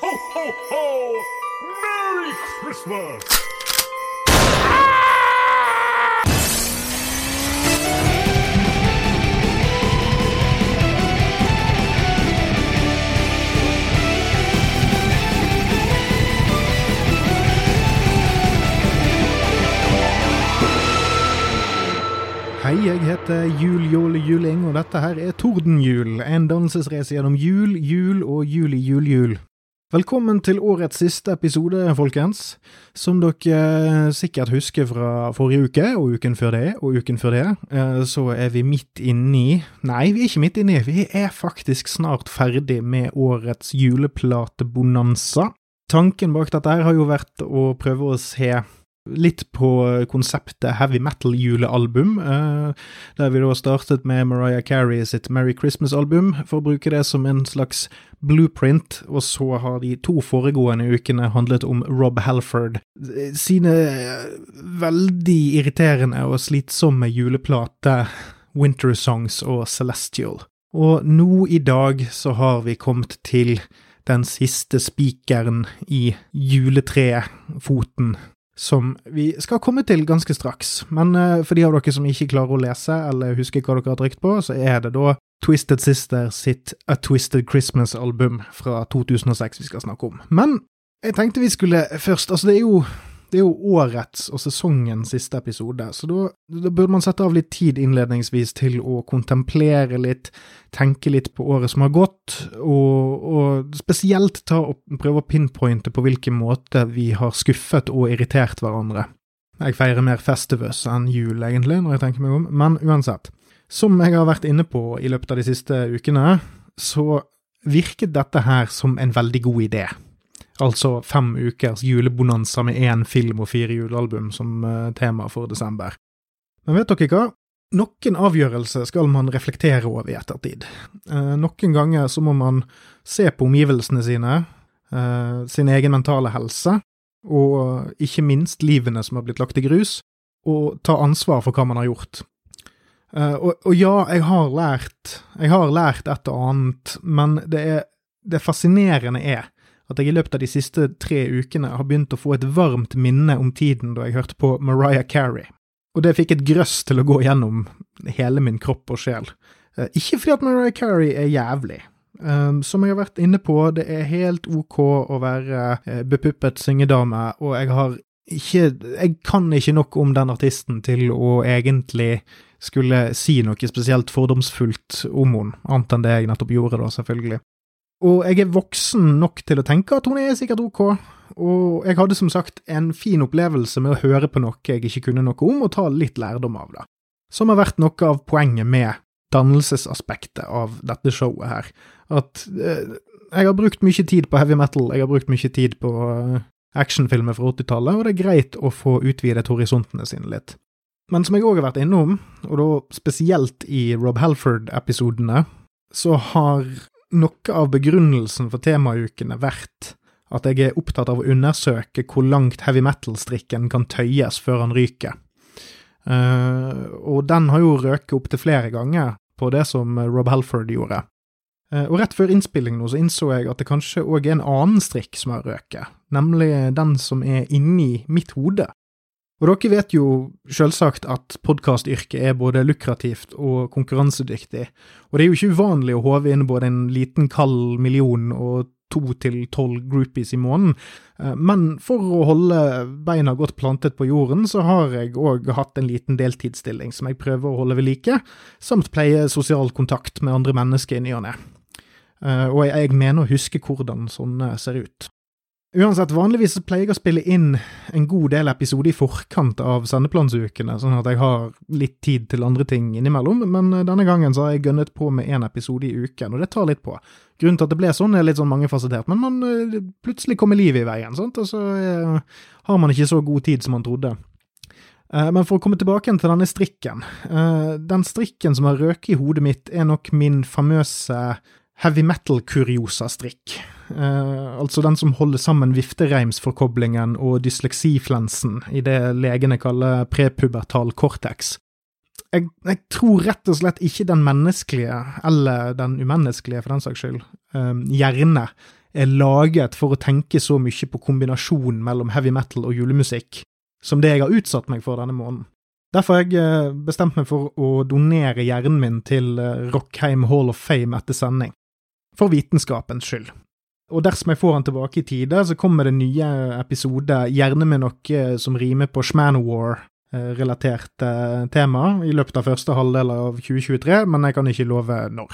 Ho, ho, ho! Merry Christmas! Hei, jeg heter Jul Jåle Juling, og dette her er Tordenjul, en dannelsesreise gjennom jul, jul og juli jul jul. Velkommen til årets siste episode, folkens. Som dere eh, sikkert husker fra forrige uke, og uken før det, og uken før det, eh, så er vi midt inni Nei, vi er ikke midt inni, vi er faktisk snart ferdig med årets juleplatebonanza. Tanken bak dette her har jo vært å prøve å se litt på konseptet heavy metal-julealbum, eh, der vi da startet med Mariah Carey sitt Merry Christmas-album, for å bruke det som en slags blueprint, og så har de to foregående ukene handlet om Rob Halford. Sine veldig irriterende og slitsomme juleplater Winter Songs og Celestial. Og nå i dag så har vi kommet til den siste spikeren i juletrefoten som vi skal komme til ganske straks. Men uh, for de av dere som ikke klarer å lese eller husker hva dere har trykt på, så er det da Twisted Sister sitt A Twisted Christmas-album fra 2006 vi skal snakke om. Men jeg tenkte vi skulle først Altså, det er jo det er jo årets og sesongens siste episode, så da, da, burde man sette av litt tid innledningsvis til å kontemplere litt, tenke litt på året som har gått, og, og spesielt ta og prøve å pinpointe på hvilken måte vi har skuffet og irritert hverandre. Jeg feirer mer Festivus enn jul, egentlig, når jeg tenker meg om, men uansett. Som jeg har vært inne på i løpet av de siste ukene, så virket dette her som en veldig god idé. Altså fem ukers julebonanza med én film og fire julealbum som uh, tema for desember. Men vet dere hva? Noen avgjørelser skal man reflektere over i ettertid. Uh, noen ganger så må man se på omgivelsene sine, uh, sin egen mentale helse, og ikke minst livene som har blitt lagt i grus, og ta ansvar for hva man har gjort. Og, og, ja, jeg har lært, jeg har lært et og annet, men det, er, det fascinerende er at jeg i løpet av de siste tre ukene har begynt å få et varmt minne om tiden da jeg hørte på Mariah Carey. Og det fikk et grøss til å gå gjennom hele min kropp og sjel. Eh, ikke fordi at Mariah Carey er jævlig. Um, som jeg har vært inne på, det er helt ok å være uh, bepuppet syngedame, og jeg har ikke Jeg kan ikke nok om den artisten til å egentlig skulle si noe spesielt fordomsfullt om henne, annet enn det jeg nettopp gjorde, da, selvfølgelig. Og jeg er voksen nok til å tenke at hun er sikkert ok, og jeg hadde som sagt en fin opplevelse med å høre på noe jeg ikke kunne noe om, og ta litt lærdom av det. Som har vært noe av poenget med dannelsesaspektet av dette showet her. At eh, jeg har brukt mye tid på heavy metal, jeg har brukt mye tid på eh, actionfilmer fra 80-tallet, og det er greit å få utvidet horisontene sine litt. Men som jeg òg har vært innom, og da spesielt i Rob Halford-episodene, så har noe av begrunnelsen for temaukene vært at jeg er opptatt av å undersøke hvor langt heavy metal-strikken kan tøyes før han ryker. Uh, og den har jo røket opptil flere ganger på det som Rob Halford gjorde. Uh, og rett før innspilling nå så innså jeg at det kanskje òg er en annen strikk som har røket, nemlig den som er inni mitt hode. Og dere vet jo selvsagt at podkastyrket er både lukrativt og konkurransedyktig, og det er jo ikke uvanlig å håve inn både en liten kald million og to til tolv groupies i måneden, eh, men for å holde beina godt plantet på jorden, så har jeg òg hatt en liten deltidsstilling som jeg prøver å holde ved like, samt pleie sosial kontakt med andre mennesker i ny og ne. Eh, og jeg mener å huske hvordan sånne ser ut. Uansett, vanligvis pleier jeg å spille inn en god del episoder i forkant av sendeplansukene, sånn at jeg har litt tid til andre ting innimellom, men eh, denne gangen så har jeg gønnet på med én episode i uken, og det tar litt på. Grunnen til at det ble sånn, er litt sånn mangefasettert, men man eh, plutselig kommer livet i veien, sant, og så eh, har man ikke så god tid som man trodde. Men for å komme tilbake til denne strikken. Den strikken som har røket i hodet mitt, er nok min famøse heavy metal-kuriosa-strikk. Eh, altså den som holder sammen viftereimsforkoblingen og dysleksiflensen i det legene kaller prepubertal cortex. Jeg, jeg, tror rett og slett ikke den menneskelige, eller den umenneskelige for den saks skyld, eh, hjerne er laget for å tenke så mye på kombinasjonen mellom heavy metal og julemusikk som det jeg har utsatt meg for denne måneden. Derfor har jeg eh, bestemt meg for å donere hjernen min til Rockheim Hall of Fame etter sending. For vitenskapens skyld. Og dersom jeg får han tilbake i tide, så kommer det nye episoder, gjerne med noe som rimer på Schmanwar-relaterte tema, i løpet av første halvdel av 2023, men jeg kan ikke love når.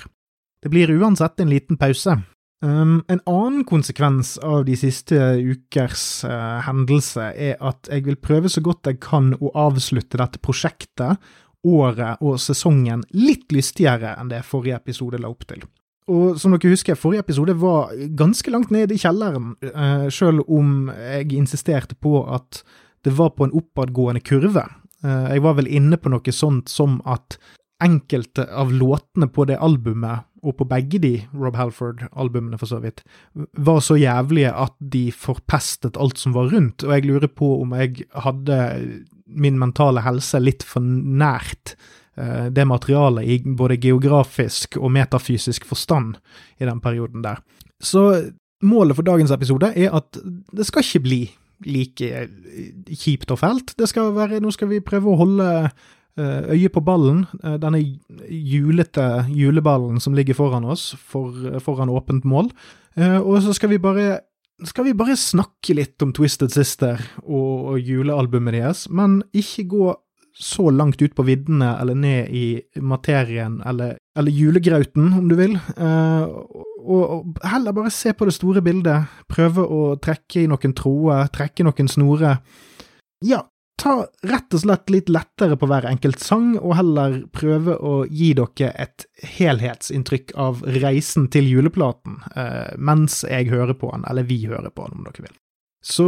Det blir uansett en liten pause. Um, en annen konsekvens av de siste ukers uh, hendelse er at jeg vil prøve så godt jeg kan å avslutte dette prosjektet, året og sesongen litt lystigere enn det forrige episode la opp til. Og som dere husker, forrige episode var ganske langt ned i kjelleren, uh, selv om jeg insisterte på at det var på en oppadgående kurve. Uh, jeg var vel inne på noe sånt som at enkelte av låtene på det albumet, og på begge de Rob Halford-albumene for så vidt, var så jævlige at de forpestet alt som var rundt, og jeg lurer på om jeg hadde min mentale helse litt for nært det materialet i både geografisk og metafysisk forstand i den perioden der. Så målet for dagens episode er at det skal ikke bli like kjipt og fælt. Det skal være, nå skal vi prøve å holde Eh, øye på ballen, eh, denne julete juleballen som ligger foran oss, for, foran åpent mål. Eh, og så skal vi bare skal vi bare snakke litt om Twisted Sister og, julealbumet deres, men ikke gå så langt ut på viddene eller ned i materien, eller, eller julegrauten, om du vil. og, og, heller bare se på det store bildet, prøve å trekke i noen tråder, trekke noen snorer. Ja, ta rett og slett litt lettere på hver enkelt sang, og heller prøve å gi dere et helhetsinntrykk av reisen til juleplaten eh, mens jeg hører på den, eller vi hører på den, om dere vil. Så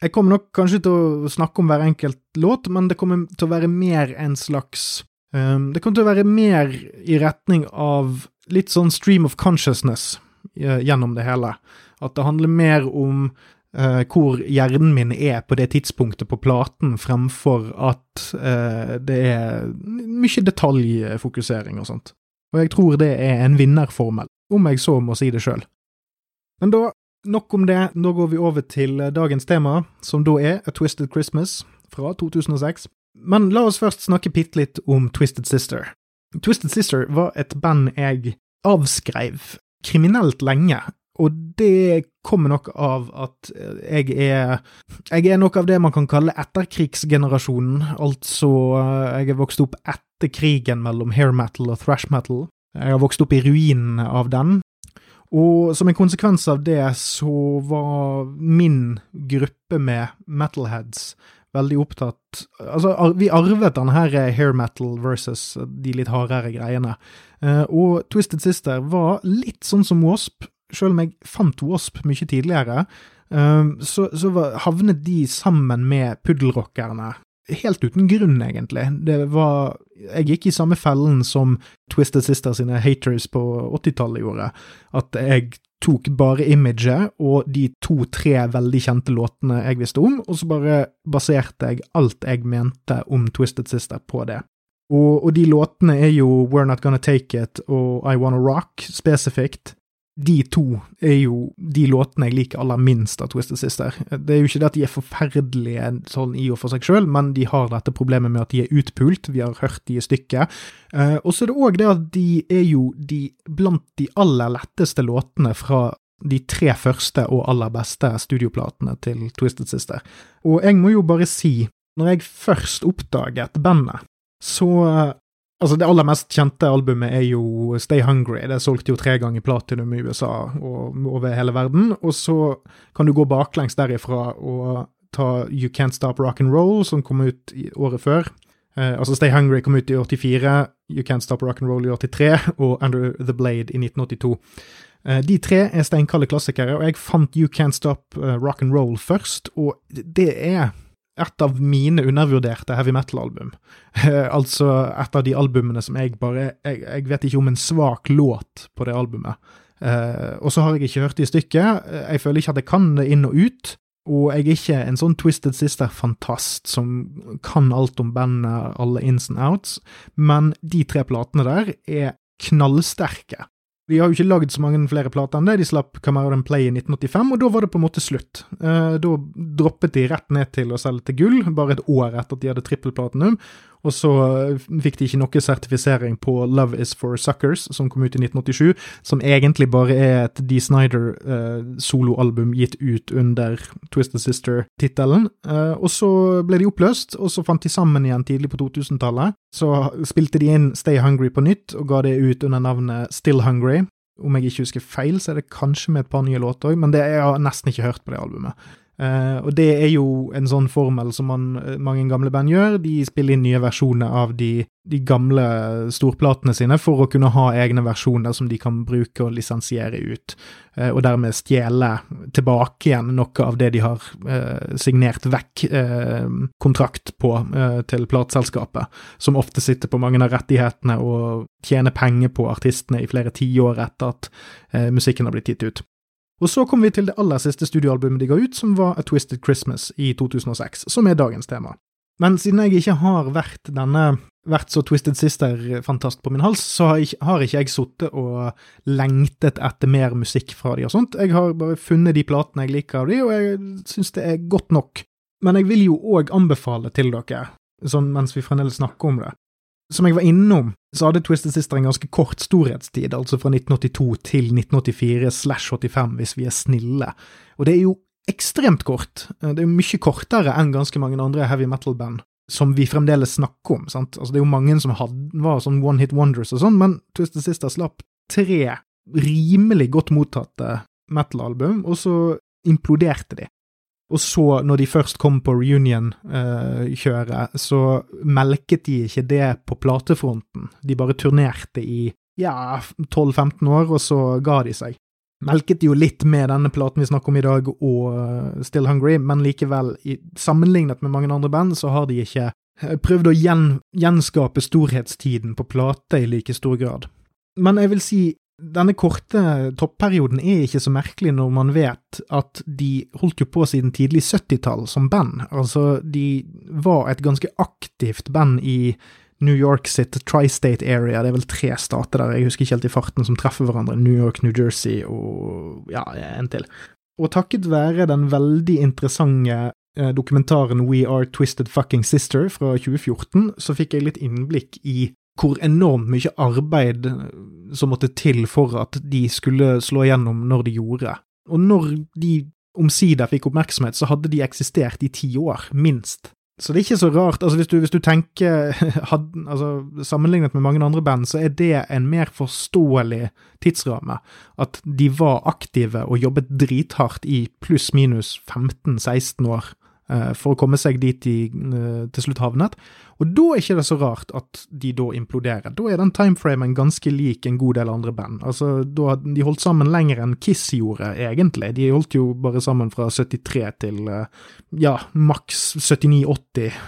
jeg kommer nok kanskje til å snakke om hver enkelt låt, men det kommer til å være mer en slags um, Det kommer til å være mer i retning av litt sånn stream of consciousness uh, gjennom det hele. At det handler mer om Uh, hvor hjernen min er på det tidspunktet på platen, fremfor at uh, det er mye detaljfokusering og sånt. Og jeg tror det er en vinnerformel, om jeg så må si det sjøl. Men da, nok om det, nå går vi over til dagens tema, som da er A Twisted Christmas fra 2006. Men la oss først snakke bitte litt om Twisted Sister. Twisted Sister var et band jeg avskrev kriminelt lenge og det kommer nok av at jeg er Jeg er nok av det man kan kalle etterkrigsgenerasjonen. Altså, jeg er vokst opp etter krigen mellom hair metal og thrash metal. Jeg har vokst opp i ruinene av den. Og som en konsekvens av det så var min gruppe med metalheads veldig opptatt Altså, vi arvet denne her hair metal versus de litt hardere greiene. Eh, og Twisted Sister var litt sånn som Wasp, selv om jeg fant Wasp mye tidligere, um, så, så havnet de sammen med puddelrockerne. Helt uten grunn, egentlig. Det var Jeg gikk i samme fellen som Twisted Sister sine haters på 80-tallet gjorde. At jeg tok bare imaget og de to-tre veldig kjente låtene jeg visste om, og så bare baserte jeg alt jeg mente om Twisted Sister på det. Og, og de låtene er jo We're Not Gonna Take It og I Wanna Rock spesifikt de to er jo de låtene jeg liker aller minst av Twisted Sister. Det er jo ikke det at de er forferdelige sånn i og for seg sjøl, men de har dette problemet med at de er utpult, vi har hørt de i stykket. Uh, og så er det òg det at de er jo de blant de aller letteste låtene fra de tre første og aller beste studioplatene til Twisted Sister. Og jeg må jo bare si, når jeg først oppdaget bandet, så Altså, det aller mest kjente albumet er jo Stay Hungry. Det solgte jo tre ganger platinum i USA og over hele verden. Og så kan du gå baklengs derifra og ta You Can't Stop Rock and Roll, som kom ut året før. Eh, altså, Stay Hungry kom ut i 84, You Can't Stop Rock and Roll i 83 og Under the Blade i 1982. Eh, de tre er steinkalde klassikere, og jeg fant You Can't Stop uh, Rock and Roll først, og det er et av mine undervurderte heavy metal-album. altså et av de albumene som jeg bare jeg, jeg, vet ikke om en svak låt på det albumet. Uh, og så har jeg ikke hørt det i stykket. Jeg føler ikke at jeg kan det inn og ut. Og jeg er ikke en sånn Twisted Sister-fantast som kan alt om bandet, alle ins and outs, men de tre platene der er knallsterke. De har jo ikke lagd så mange flere plater enn det. De slapp Out and Play i 1985, og da var det på en måte slutt. Eh, da droppet de rett ned til å selge til gull, bare et år etter at de hadde trippelplatinum. Og så eh, fikk de ikke noe sertifisering på Love Is For Suckers, som kom ut i 1987, som egentlig bare er et Dee Snyder-soloalbum eh, gitt ut under Twisted Sister-tittelen. Eh, og så ble de oppløst, og så fant de sammen igjen tidlig på 2000-tallet. Så spilte de inn Stay Hungry på nytt, og ga det ut under navnet Still Hungry. Om jeg ikke husker feil, så er det kanskje med et par nye låter òg, men det, jeg har nesten ikke hørt på det albumet. Uh, og det er jo en sånn formel som man, mange gamle band gjør. De spiller inn nye versjoner av de, de, gamle storplatene sine for å kunne ha egne versjoner som de kan bruke og lisensiere ut, uh, og dermed stjele tilbake igjen noe av det de har uh, signert vekk kontrakt på til plateselskapet, som ofte sitter på mange av rettighetene og tjener penger på artistene i flere tiår etter at musikken har blitt gitt ut. Og så kom vi til det aller siste studioalbumet de ga ut, som var A Twisted Christmas i 2006, som er dagens tema. Men siden jeg ikke har vært denne vært så Twisted Sister-fantast på min hals, så har, ikke, har ikke jeg sittet og lengtet etter mer musikk fra de og sånt. Jeg har bare funnet de platene jeg liker av de, og jeg syns det er godt nok. Men jeg vil jo òg anbefale til dere, sånn mens vi fremdeles snakker om det, som jeg var innom, så hadde Twisted Sister en ganske kort storhetstid, altså fra 1982 til 1984 slash 85, hvis vi er snille. Og det er jo ekstremt kort. Det er jo mye kortere enn ganske mange andre heavy metal-band som vi fremdeles snakker om. sant? Altså Det er jo mange som hadde, var sånn one hit wonders og sånn, men Twisted Sister slapp tre rimelig godt mottatte metal-album, og så imploderte de. Og så, når de først kom på reunion-kjøret, så melket de ikke det på platefronten. De bare turnerte i ja, 12-15 år, og så ga de seg. Melket jo litt med denne platen vi snakker om i dag, og uh, Still Hungry, men likevel, sammenlignet med mange andre band, så har de ikke uh, prøvd å gjen, gjenskape storhetstiden på plate i like stor grad. Men jeg vil si, denne korte topperioden er ikke så merkelig når man vet at de holdt jo på siden tidlig 70-tall som band. Altså, de var et ganske aktivt band i New York sitt tri-state area. Det er vel tre stater der, jeg husker ikke helt i farten, som treffer hverandre. New York, New Jersey og ja, en til. Og takket være den veldig interessante eh, dokumentaren We Are Twisted Fucking Sister fra 2014, så fikk jeg litt innblikk i hvor enormt mye arbeid som måtte til for at de skulle slå igjennom når de gjorde. Og når de omsider fikk oppmerksomhet, så hadde de eksistert i ti år, minst. Så det er ikke så rart. altså Hvis du, hvis du tenker had, altså Sammenlignet med mange andre band, så er det en mer forståelig tidsramme. At de var aktive og jobbet drithardt i pluss-minus 15-16 år for å komme seg dit de eh, til slutt havnet. Og da er ikke det så rart at de da imploderer. Da er den timeframen ganske lik en god del andre band. Altså, da, De holdt sammen lenger enn Kiss gjorde, egentlig. De holdt jo bare sammen fra 73 til eh, ja, maks 79-80,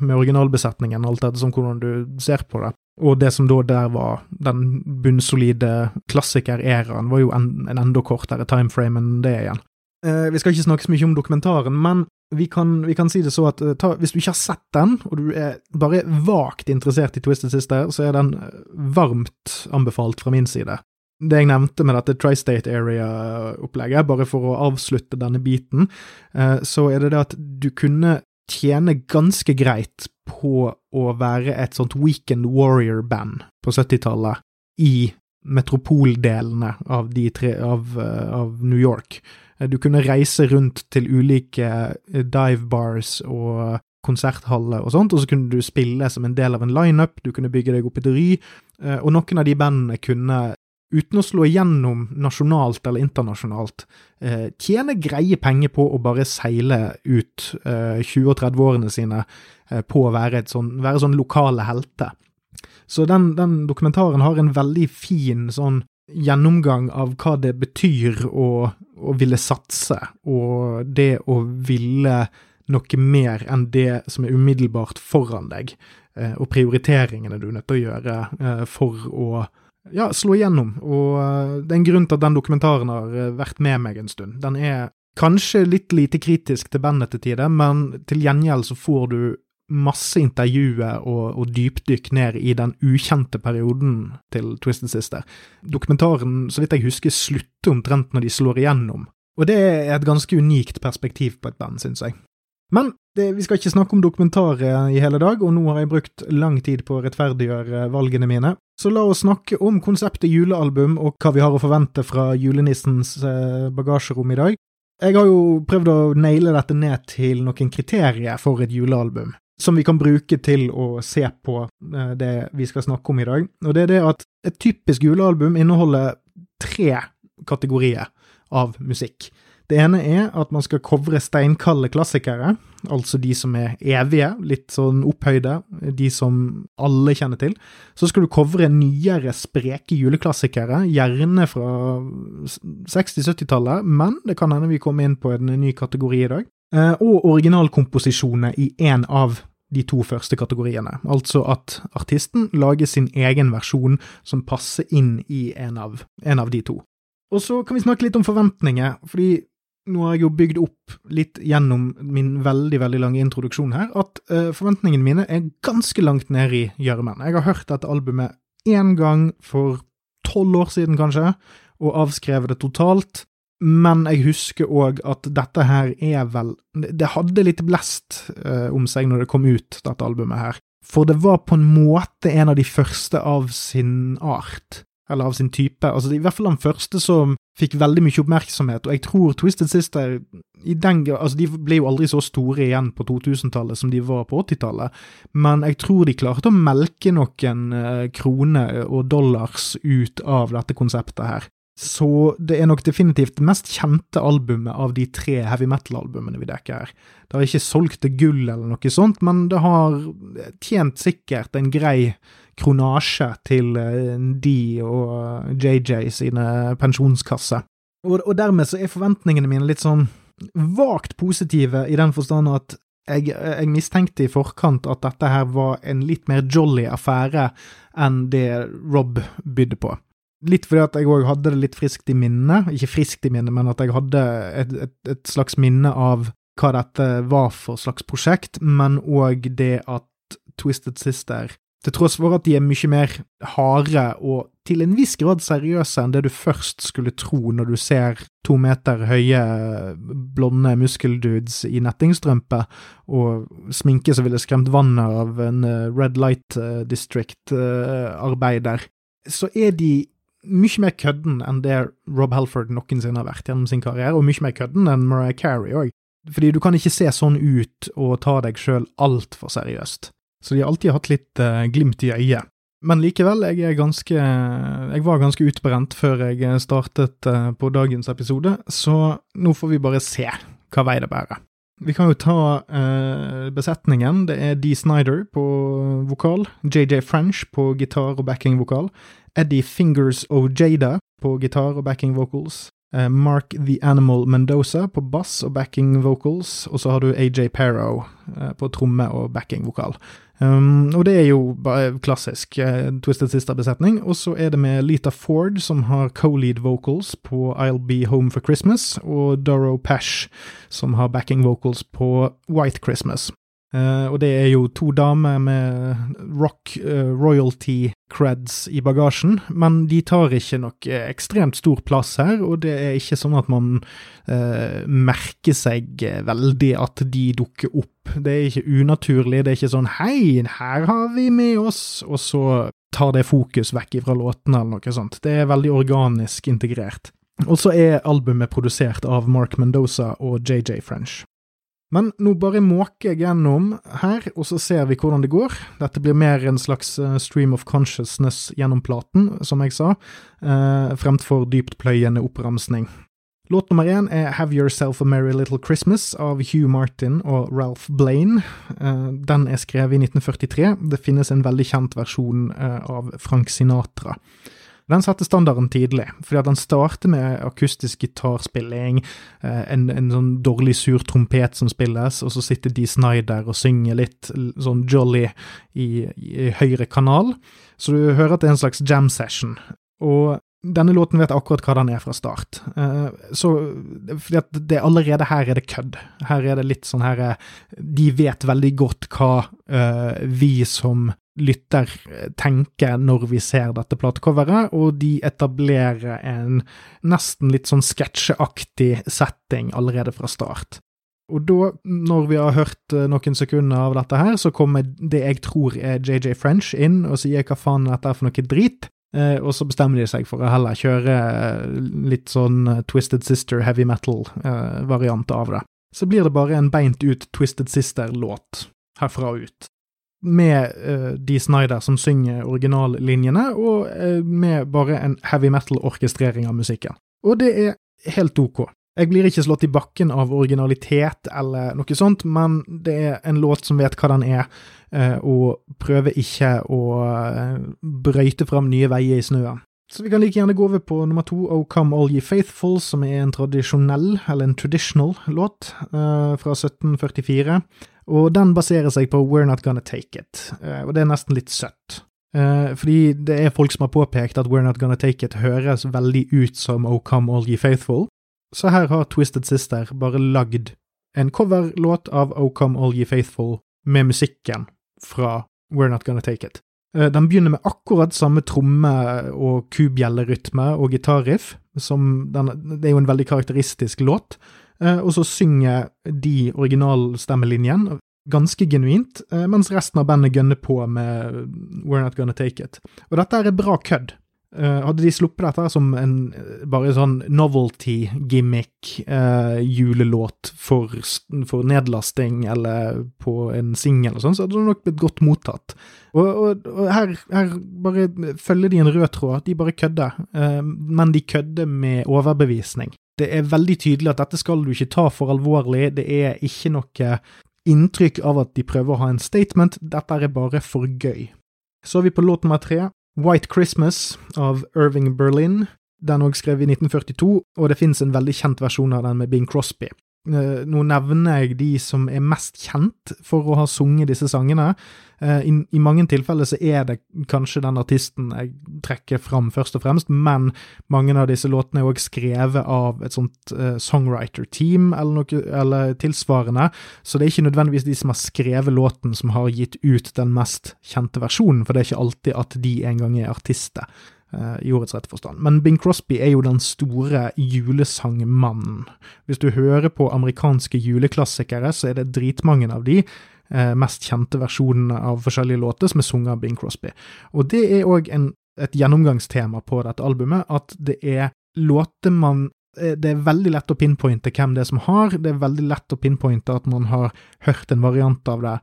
med originalbesetningen, alt etter som hvordan du ser på det. Og det som da der var den bunnsolide klassiker-æraen, var jo en, en enda kortere timeframe enn det igjen. Eh, vi skal ikke snakke så mye om dokumentaren, men vi kan, vi kan si det så at eh, ta, hvis du ikke har sett den, og du er bare vagt interessert i Twisted Sister, så er den eh, varmt anbefalt fra min side. Det jeg nevnte med dette Tri-State Area-opplegget, bare for å avslutte denne biten, eh, så er det det at du kunne tjene ganske greit på å være et sånt Weekend Warrior-band på 70-tallet i metropoldelene av, tre, av, av New York. Du kunne reise rundt til ulike eh, dive bars og konserthaller og sånt, og så kunne du spille som en del av en lineup, du kunne bygge deg opp et ry, eh, og noen av de bandene kunne, uten å slå igjennom nasjonalt eller internasjonalt, eh, tjene greie penger på å bare seile ut 20- og 30-årene sine på å være, sånn, være sånn lokale helter. Så den, den, dokumentaren har en veldig fin sånn gjennomgang av hva det betyr å, å, ville satse, og det å ville noe mer enn det som er umiddelbart foran deg, eh, og prioriteringene du er nødt til å gjøre eh, for å ja, slå igjennom. Og eh, det er en grunn til at den dokumentaren har vært med meg en stund. Den er kanskje litt lite kritisk til bandet til tider, men til gjengjeld så får du masse intervjuer og, og dypdykk ned i den ukjente perioden til Twisted Sister. Dokumentaren, så vidt jeg husker, slutter omtrent når de slår igjennom, og det er et ganske unikt perspektiv på et band, syns jeg. Men det, vi skal ikke snakke om dokumentaret i hele dag, og nå har jeg brukt lang tid på å rettferdiggjøre valgene mine. Så la oss snakke om konseptet julealbum og hva vi har å forvente fra julenissens eh, bagasjerom i dag. Jeg har jo prøvd å naile dette ned til noen kriterier for et julealbum, som vi kan bruke til å se på eh, det vi skal snakke om i dag. Og det er det at et typisk julealbum inneholder tre kategorier av musikk. Det ene er at man skal covre steinkalde klassikere, altså de som er evige, litt sånn opphøyde, de som alle kjenner til. Så skal du covre nyere, spreke juleklassikere, gjerne fra 60-70-tallet, men det kan hende vi kommer inn på en ny kategori i dag. Eh, og originalkomposisjoner i én av de to første kategoriene, altså at artisten lager sin egen versjon som passer inn i en av, en av de to. Og så kan vi snakke litt om forventninger, fordi nå har jeg jo bygd opp litt gjennom min veldig veldig lange introduksjon her, at uh, forventningene mine er ganske langt nede i gjørmen. Jeg har hørt dette albumet én gang for tolv år siden, kanskje, og avskrevet det totalt. Men jeg husker òg at dette her er vel Det hadde litt blest eh, om seg når det kom ut, dette albumet her. For det var på en måte en av de første av sin art eller av sin type. Altså, I hvert fall den første som fikk veldig mye oppmerksomhet, og jeg tror Twisted Sister i den, altså, De ble jo aldri så store igjen på 2000-tallet som de var på 80-tallet, men jeg tror de klarte å melke noen eh, kroner og dollars ut av dette konseptet her. Så det er nok definitivt det mest kjente albumet av de tre heavy metal-albumene vi dekker her. Det har ikke solgt til gull eller noe sånt, men det har tjent sikkert en grei kronasje til eh, de og JJ sine pensjonskasser. Og, og dermed så er forventningene mine litt sånn vagt positive, i den forstand at jeg, jeg, mistenkte i forkant at dette her var en litt mer jolly affære enn det Rob bydde på. Litt fordi at jeg òg hadde det litt friskt i minnet, ikke friskt i minnet, men at jeg hadde et, et, et slags minne av hva dette var for slags prosjekt, men òg det at Twisted Sister til tross for at de er mye mer harde og til en viss grad seriøse enn det du først skulle tro når du ser to meter høye, blonde muskeldudes i nettingstrømpe og sminke som ville skremt vannet av en eh, Red Light eh, District-arbeider, så er de mye mer kødden enn det Rob Halford noensinne har vært gjennom sin karriere, og mye mer kødden enn Mariah Carey òg. Fordi du kan ikke se sånn ut og ta deg sjøl altfor seriøst. Så de har alltid hatt litt uh, glimt i øyet. Men likevel, jeg ganske Jeg var ganske utbrent før jeg startet uh, på dagens episode, så nå får vi bare se hva vei det bærer. Vi kan jo ta uh, besetningen. Det er Dee Snyder på vokal, JJ French på gitar og backing-vokal, Eddie Fingers Ojada på gitar og backing vocals, Eh, Mark The Animal Mendoza på bass og backing vocals, og så har du AJ Perro eh, på tromme og backing vokal. Um, og det er jo bare klassisk uh, Twisted Sister-besetning. Og så er det med Lita Ford, som har co-lead vocals på I'll Be Home for Christmas, og Doro Pash, som har backing vocals på White Christmas. Uh, og det er jo to damer med rock uh, royalty creds i bagasjen, men de tar ikke noe ekstremt stor plass her, og det er ikke sånn at man uh, merker seg veldig at de dukker opp. Det er ikke unaturlig, det er ikke sånn 'hei, her har vi med oss', og så tar det fokus vekk fra låtene eller noe sånt. Det er veldig organisk integrert. Og så er albumet produsert av Mark Mendoza og JJ French. Men nå bare måker jeg gjennom her, og så ser vi hvordan det går. Dette blir mer en slags eh, stream of consciousness gjennom platen, som jeg sa, eh, fremfor dyptpløyende oppramsning. Låt nummer én er Have Yourself a Merry Little Christmas av Hugh Martin og Ralph Blaine. Eh, den er skrevet i 1943. Det finnes en veldig kjent versjon eh, av Frank Sinatra. Den satte standarden tidlig, fordi at den starter med akustisk gitarspilling, eh, en, en sånn dårlig sur trompet som spilles, og så sitter Dee Snyder og synger litt sånn jolly i, i høyre kanal. Så du hører at det er en slags jam session. Og denne låten vet akkurat hva den er fra start. Uh, så fordi det allerede her er det kødd. Her er det litt sånn her De vet veldig godt hva vi som lytter tenker når vi ser dette platecoveret, og de etablerer en nesten litt sånn sketsjeaktig setting allerede fra start. Og da, når vi har hørt noen sekunder av dette her, så kommer det jeg tror er JJ French inn og sier hva faen dette er for noe drit. Eh, og så bestemmer de seg for å heller kjøre eh, litt sånn eh, Twisted Sister heavy metal-variant av det. Så blir det bare en beint ut Twisted Sister-låt herfra ut. Med uh, Dee Snyder som synger originallinjene, og uh, med bare en heavy metal-orkestrering av musikken. Og det er helt ok. Jeg blir ikke slått i bakken av originalitet eller noe sånt, men det er en låt som vet hva den er, uh, og prøver ikke å brøyte fram nye veier i snøen. Så vi kan like gjerne gå over på nummer to, Oh Come All Ye Faithful, som er en tradisjonell, eller en traditional, låt uh, fra 1744. Og den baserer seg på We're Not Gonna Take It, uh, og det er nesten litt søtt. Uh, fordi det er folk som har påpekt at We're Not Gonna Take It høres veldig ut som Oh Come All Ye Faithful, så her har Twisted Sister bare lagd en coverlåt av O Come All Ye Faithful med musikken fra We're Not Gonna Take It. Eh, den begynner med akkurat samme tromme- og kubjellerytme og gitarriff, som den, det er jo en veldig karakteristisk låt, eh, og så synger de originalstemmelinjen ganske genuint, eh, mens resten av bandet gønner på med We're Not Gonna Take It. Og dette er bra kødd. Uh, hadde de sluppet dette som en bare sånn novelty-gimmick, uh, julelåt for, for, nedlasting eller på en singel og sånn, så hadde det nok blitt godt mottatt. Og, og, og her, her, bare følger de en rød tråd, de bare kødder, uh, men de kødder med overbevisning. Det er veldig tydelig at dette skal du ikke ta for alvorlig, det er ikke noe inntrykk av at de prøver å ha en statement, dette er bare for gøy. Så er vi på låt nummer tre. White Christmas av Irving Berlin. Den er òg skrevet i 1942, og det finnes en veldig kjent versjon av den med Bing Crosby. Eh, nå nevner jeg de som er mest kjent for å ha sunget disse sangene. Eh, I, I, mange tilfeller så er det kanskje den artisten jeg trekker fram først og fremst, men mange av disse låtene er også skrevet av et sånt uh, songwriter-team eller noe eller tilsvarende, så det er ikke nødvendigvis de som har skrevet låten som har gitt ut den mest kjente versjonen, for det er ikke alltid at de engang er artister. Eh, i ordets rette forstand. Men Bing Crosby er jo den store julesangmannen. Hvis du hører på amerikanske juleklassikere, så er det dritmange av de eh, mest kjente versjonene av forskjellige låter som er sunget av Bing Crosby. Og det er òg et gjennomgangstema på dette albumet, at det er låter man eh, det er veldig lett å pinpointe hvem det er som har, det er veldig lett å pinpointe at man har hørt en variant av det,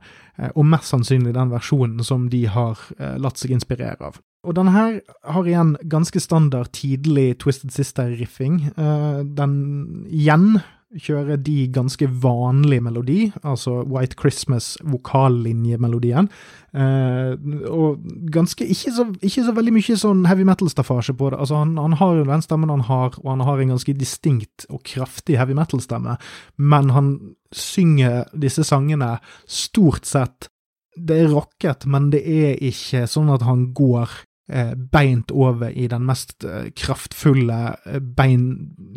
og mest sannsynlig den versjonen som de har latt seg inspirere av. Og denne her har igjen ganske standard tidlig Twisted Sister-riffing. Uh, den igjen kjører de ganske vanlig melodi, altså White Christmas-vokallinjemelodien. Uh, og ganske ikke så, ikke så, veldig mye sånn heavy metal-staffasje på det. Altså han, han, har jo den stemmen han har, og han har en ganske distinkt og kraftig heavy metal-stemme, men han synger disse sangene stort sett det er rocket, men det er ikke sånn at han går Eh, beint over i den mest eh, kraftfulle eh, bein,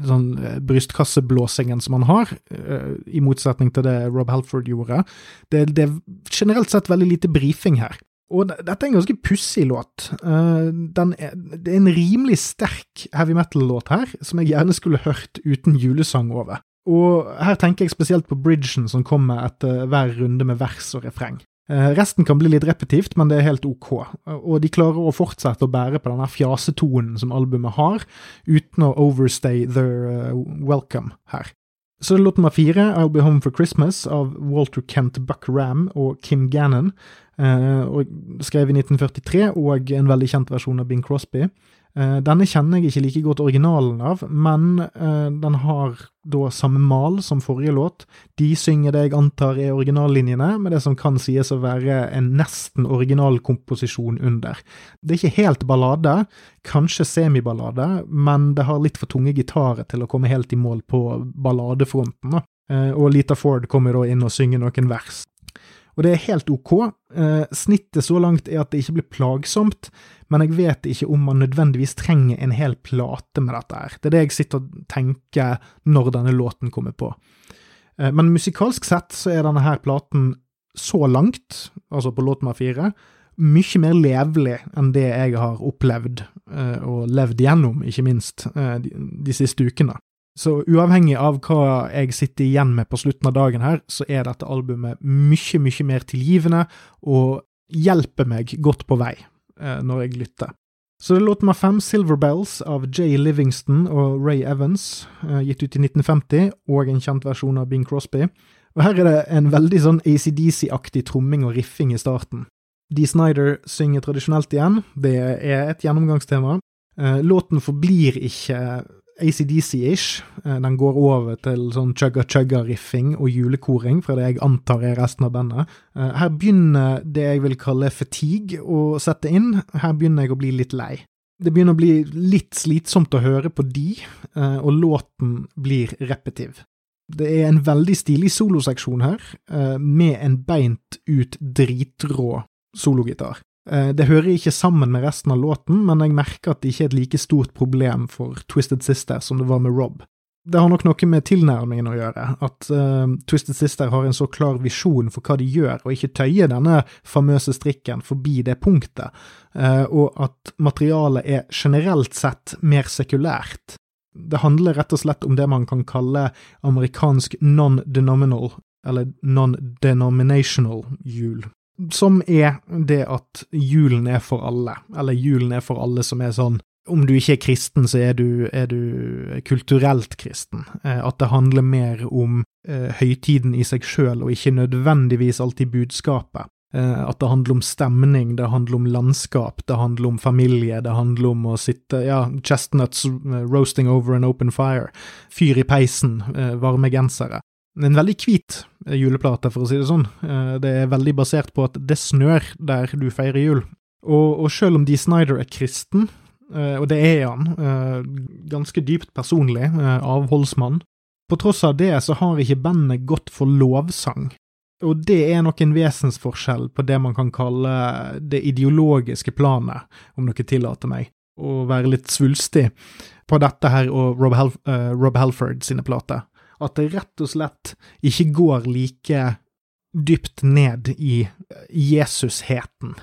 sånn, brystkasseblåsingen som han har, i motsetning til det Rob Halford gjorde. Det, det, er generelt sett veldig lite brifing her. Og dette er en ganske pussig låt. Er, det er en rimelig sterk heavy metal-låt her, som jeg gjerne skulle hørt uten julesang over. Og her tenker jeg spesielt på bridgen som kommer etter hver runde med vers og refreng. Eh, resten kan bli litt repetivt, men det er helt ok. Og de klarer å fortsette å bære på denne fjasetonen som albumet har, uten å overstay their uh, welcome her. Så låt nummer fire, I'll Be Home for Christmas, av Walter Kent Buck Ram og Kim Gannon. Uh, og skrevet i 1943, og en veldig kjent versjon av Bing Crosby. Eh, denne kjenner jeg ikke like godt originalen av, men uh, den har da samme mal som forrige låt. De synger det jeg antar er originallinjene, med det som kan sies å være en nesten originalkomposisjon under. Det er ikke helt ballade, kanskje semiballade, men det har litt for tunge gitarer til å komme helt i mål på balladefronten. Uh, og Lita Ford kommer da inn og synger noen vers. Og det er helt ok. Eh, snittet så langt er at det ikke blir plagsomt, men jeg vet ikke om man nødvendigvis trenger en hel plate med dette her. Det er det jeg sitter og tenker når denne låten kommer på. Eh, men musikalsk sett så er denne her platen så langt, altså på låt nummer fire, mye mer levelig enn det jeg har opplevd, eh, og levd gjennom, ikke minst, de, de siste ukene. Så uavhengig av hva jeg sitter igjen med på slutten av dagen her, så er dette albumet mye, mye mer tilgivende og hjelper meg godt på vei eh, når jeg lytter. Så det er låt nummer fem, Silver Bells, av Jay Livingston og Ray Evans, eh, gitt ut i 1950, og en kjent versjon av Bing Crosby. Og her er det en veldig sånn ACDC-aktig tromming og riffing i starten. Dee Snyder synger tradisjonelt igjen, det er et gjennomgangstema. Eh, låten forblir ikke ACDC-ish. Eh, den går over til sånn chugga-chugga-riffing og julekoring, fra det jeg antar er resten av bandet. Eh, her begynner det jeg vil kalle fatigue å sette inn. Her begynner jeg å bli litt lei. Det begynner å bli litt slitsomt å høre på de, og låten blir repetiv. Det er en veldig stilig soloseksjon her, med en beint ut dritrå sologitar. Eh, det hører ikke sammen med resten av låten, men jeg merker at det ikke er et like stort problem for Twisted Sister som det var med Rob. Det har nok noe med tilnærmingen å gjøre, at uh, Twisted Sister har en så klar visjon for hva de gjør, og ikke tøyer denne famøse strikken forbi det punktet, uh, og at materialet er generelt sett mer sekulært. Det handler rett og slett om det man kan kalle amerikansk non-denominal, eller non-denominational jul som er det at julen er for alle, eller julen er for alle som er sånn om du ikke er kristen, så er du, er du kulturelt kristen. Eh, at det handler mer om eh, høytiden i seg sjøl, og ikke nødvendigvis alltid budskapet. Eh, at det handler om stemning, det handler om landskap, det handler om familie, det handler om å sitte Ja, chestnuts eh, roasting over an open fire. Fyr i peisen, eh, varme gensere en veldig hvit eh, juleplate, for å si det sånn. Eh, det er veldig basert på at det snør der du feirer jul. Og, og selv om Dee Snyder er kristen, eh, og det er han, ganske dypt personlig, avholdsmann, på tross av det så har ikke bandet gått for lovsang. Og det er nok en vesensforskjell på det man kan kalle det ideologiske planet, om dere tillater meg å være litt svulstig på dette her og Rob, Hel uh, Rob Halford sine plater at det rett og slett ikke går like dypt ned i Jesusheten.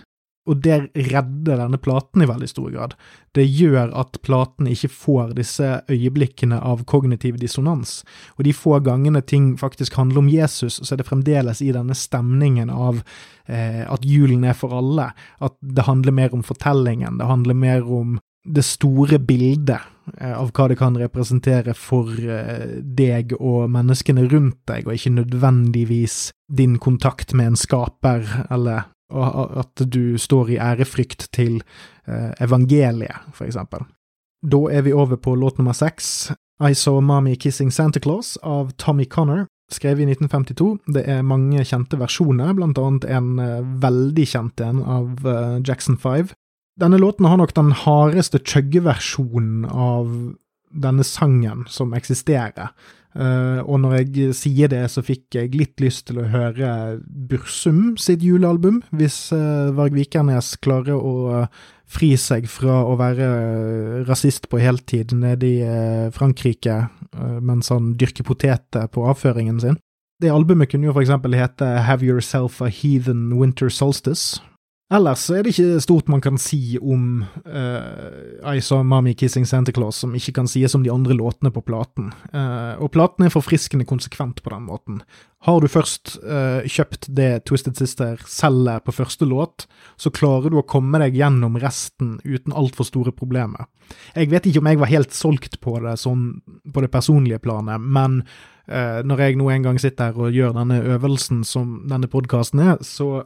Og det redder denne platen i veldig stor grad. Det gjør at platen ikke får disse øyeblikkene av kognitiv dissonans. Og de få gangene ting faktisk handler om Jesus, så er det fremdeles i denne stemningen av eh, at julen er for alle. At det handler mer om fortellingen, det handler mer om det store bildet av hva det kan representere for eh, deg og menneskene rundt deg, og ikke nødvendigvis din kontakt med en skaper, eller at du står i ærefrykt til eh, evangeliet, for eksempel. Da er vi over på låt nummer seks, I Saw Mommy Kissing Santa Claus av Tommy Connor, skrevet i 1952. Det er mange kjente versjoner, blant annet en veldig kjent en av Jackson 5. Denne låten har nok den hardeste chuggeversjonen av denne sangen som eksisterer. Uh, og når jeg sier det, så fikk jeg litt lyst til å høre Bursum sitt julealbum, hvis uh, Varg Vikernes klarer å uh, fri seg fra å være rasist på heltid nede i Frankrike mens han dyrker poteter på avføringen sin. Det albumet kunne jo for eksempel hete Have Yourself a Heathen Winter Solstice, Ellers er det ikke stort man kan si om uh, I Saw Mommy Kissing Santa Claus som ikke kan sies om de andre låtene på platen. Uh, og platen er forfriskende konsekvent på den måten. Har du først uh, kjøpt det Twisted Sister selger på første låt, så klarer du å komme deg gjennom resten uten altfor store problemer. Jeg vet ikke om jeg var helt solgt på det sånn på det personlige planet, men når jeg nå en gang sitter her og gjør denne øvelsen som denne podkasten er, så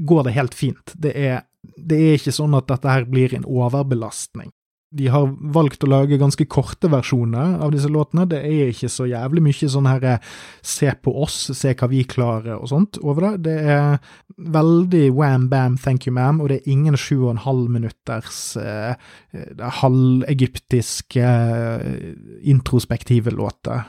går det helt fint. Det er, det er ikke sånn at dette her blir en overbelastning. De har valgt å lage ganske korte versjoner av disse låtene. Det er ikke så jævlig mye sånn her eh, se på oss, se hva vi klarer og sånt over det. Det er veldig wham bam thank you ma'am, og det er ingen sju og en halv minutters eh, eh halvegyptiske eh, introspektive låter.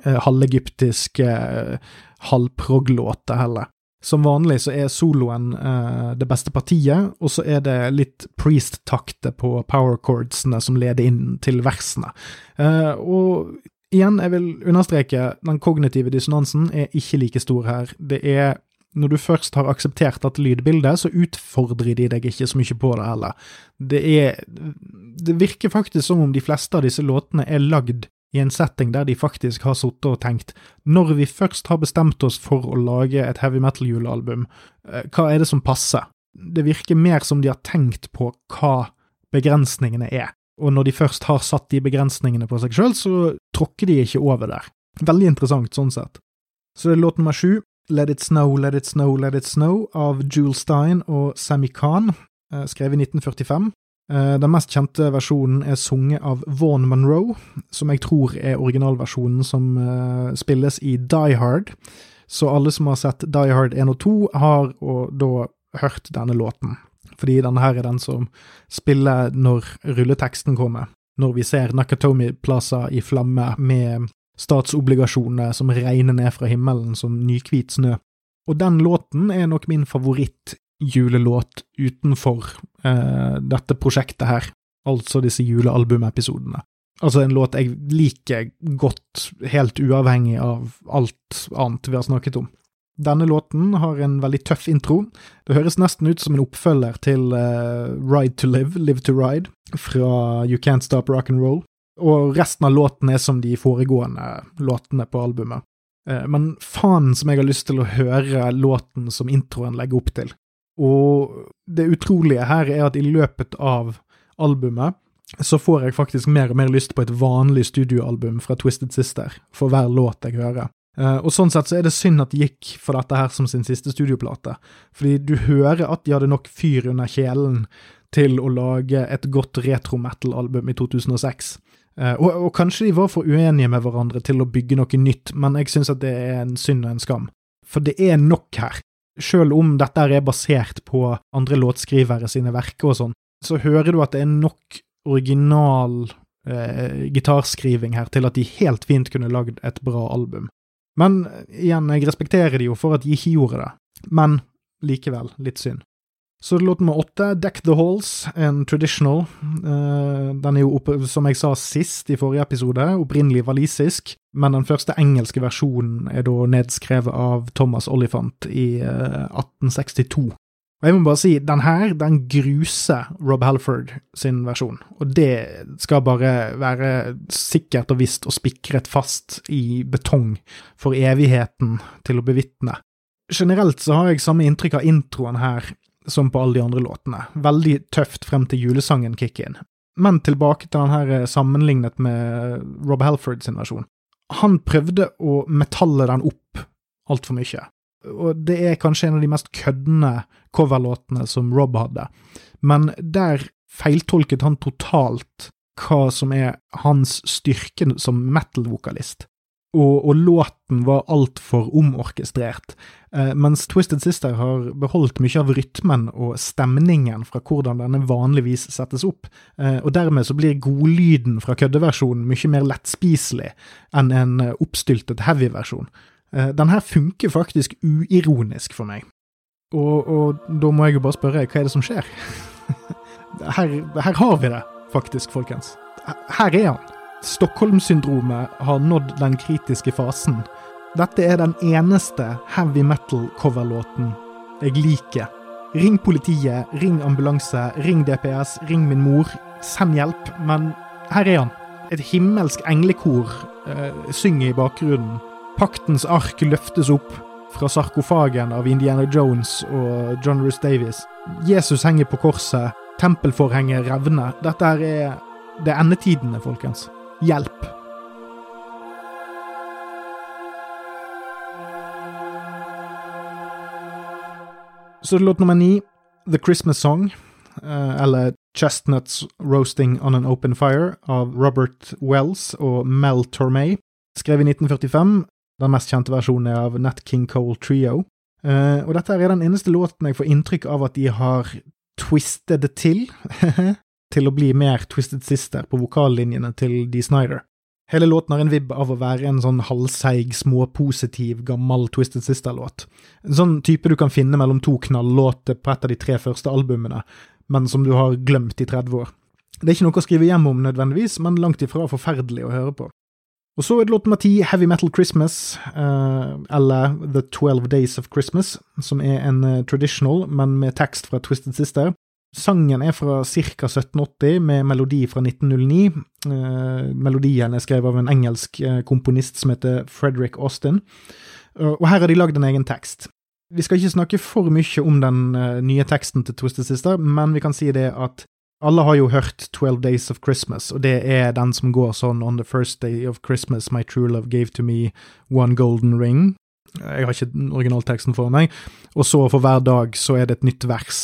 Eh, halvegyptiske eh, halvprog-låter heller. Som vanlig så er soloen eh, det beste partiet, og så er det litt priest-takter på power chordsene som leder inn til versene. Eh, og igjen, jeg vil understreke, den kognitive dissonansen er ikke like stor her. Det er når du først har akseptert dette lydbildet, så utfordrer de deg ikke så mye på det heller. Det er Det virker faktisk som om de fleste av disse låtene er lagd i en setting der de faktisk har sittet og tenkt når vi først har bestemt oss for å lage et heavy metal-julealbum, eh, hva er det som passer? Det virker mer som de har tenkt på hva begrensningene er, og når de først har satt de begrensningene på seg sjøl, så tråkker de ikke over der. Veldig interessant sånn sett. Så det er låt nummer sju, Let It Snow, Let It Snow, Let It Snow av Jule Stein og Sammy Khan, eh, skrevet i 1945. Eh, den mest kjente versjonen er sunget av Vaughan Monroe, som jeg tror er originalversjonen som eh, spilles i Die Hard. Så alle som har sett Die Hard 1 og 2, har og da hørt denne låten. Fordi denne her er den som spiller når rulleteksten kommer. Når vi ser Nakatomi Plaza i flamme med statsobligasjoner som regner ned fra himmelen som nykvit snø. Og den låten er nok min favorittjulelåt utenfor eh, dette prosjektet her, altså disse julealbumepisodene. Altså en låt jeg liker godt, helt uavhengig av alt annet vi har snakket om. Denne låten har en veldig tøff intro. Det høres nesten ut som en oppfølger til eh, Ride to Live, Live to Ride, fra You Can't Stop Rock and Roll og resten av låten er som de foregående låtene på albumet. Eh, men faen som jeg har lyst til å høre låten som introen legger opp til. Og det utrolige her er at i løpet av albumet så får jeg faktisk mer og mer lyst på et vanlig studioalbum fra Twisted Sister for hver låt jeg hører. Uh, og sånn sett så er det synd at de gikk for dette her som sin siste studioplate, fordi du hører at de hadde nok fyr under kjelen til å lage et godt retro metal-album i 2006. Uh, og, og, kanskje de var for uenige med hverandre til å bygge noe nytt, men jeg syns at det er en synd og en skam. For det er nok her. Selv om dette er basert på andre låtskrivere sine verker og sånn, så hører du at det er nok original eh, gitarskriving her til at de helt fint kunne lagd et bra album. Men igjen, jeg respekterer de jo for at de ikke gjorde det. Men likevel, litt synd. Så låt nummer åtte, Deck the Halls, en traditional. Uh, den er jo, opp, som jeg sa sist i forrige episode, opprinnelig walisisk, men den første engelske versjonen er da nedskrevet av Thomas Olifant i uh, eh, 1862. Og jeg må bare si, den her, den gruser Rob Halford sin versjon, og det skal bare være sikkert og visst og spikret fast i betong for evigheten til å bevitne. Generelt så har jeg samme inntrykk av introen her som på alle de andre låtene. Veldig tøft frem til julesangen kick in. Men tilbake til den her eh, sammenlignet med Rob Halford sin versjon. Han prøvde å metalle den opp altfor mye, og det er kanskje en av de mest køddende coverlåtene som Rob hadde, men der feiltolket han totalt hva som er hans styrke som metal-vokalist og, og låten var altfor omorkestrert, eh, mens Twisted Sister har beholdt mye av rytmen og stemningen fra hvordan denne vanligvis settes opp, eh, og dermed så blir godlyden fra køddeversjonen mye mer lettspiselig enn en oppstyltet heavy-versjon. Eh, den her funker faktisk uironisk for meg, og, og, da må jeg jo bare spørre, hva er det som skjer? her, her har vi det, faktisk, folkens. Her er han. Stockholm-syndromet har nådd den kritiske fasen. Dette er den eneste heavy metal-coverlåten jeg liker. Ring politiet, ring ambulanse, ring DPS, ring min mor. Send hjelp. Men her er han. Et himmelsk englekor eh, synger i bakgrunnen. Paktens ark løftes opp fra sarkofagen av Indiana Jones og John Russ Davies. Jesus henger på korset. Tempelforhenget revner. Dette er det endetidene, folkens. Hjelp! Så det er låt nummer ni, The Christmas Song, eh, eller Chestnuts Roasting on an Open Fire av Robert Wells og Mel Tormay. Skrevet i 1945. Den mest kjente versjonen er av Nat King Cole Trio. Uh, og dette er den eneste låten jeg får inntrykk av at de har twistet det til. til å bli mer Twisted Sister på vokallinjene til Dee Snyder. Hele låten har en vibb av å være en sånn halvseig, småpositiv, gammel Twisted Sister-låt. En sånn type du kan finne mellom to knallåter på et av de tre første albumene, men som du har glemt i 30 år. Det er ikke noe å skrive hjem om nødvendigvis, men langt ifra forferdelig å høre på. Og så er det låt nummer ti, Heavy Metal Christmas, eh, eller The Twelve Days of Christmas, som er en eh, traditional, men med tekst fra Twisted Sister. Sangen er fra ca. 1780, med melodi fra 1909. Eh, melodien er skrevet av en engelsk eh, komponist som heter Frederick Austin, og her har de lagd en egen tekst. Vi skal ikke snakke for mye om den eh, nye teksten til Twisted Sister, men vi kan si det at alle har jo hørt Twelve Days of Christmas, og det er den som går sånn On the first day of Christmas my true love gave to me one golden ring. Jeg har ikke originalteksten for meg. Og så for hver dag så er det et nytt vers.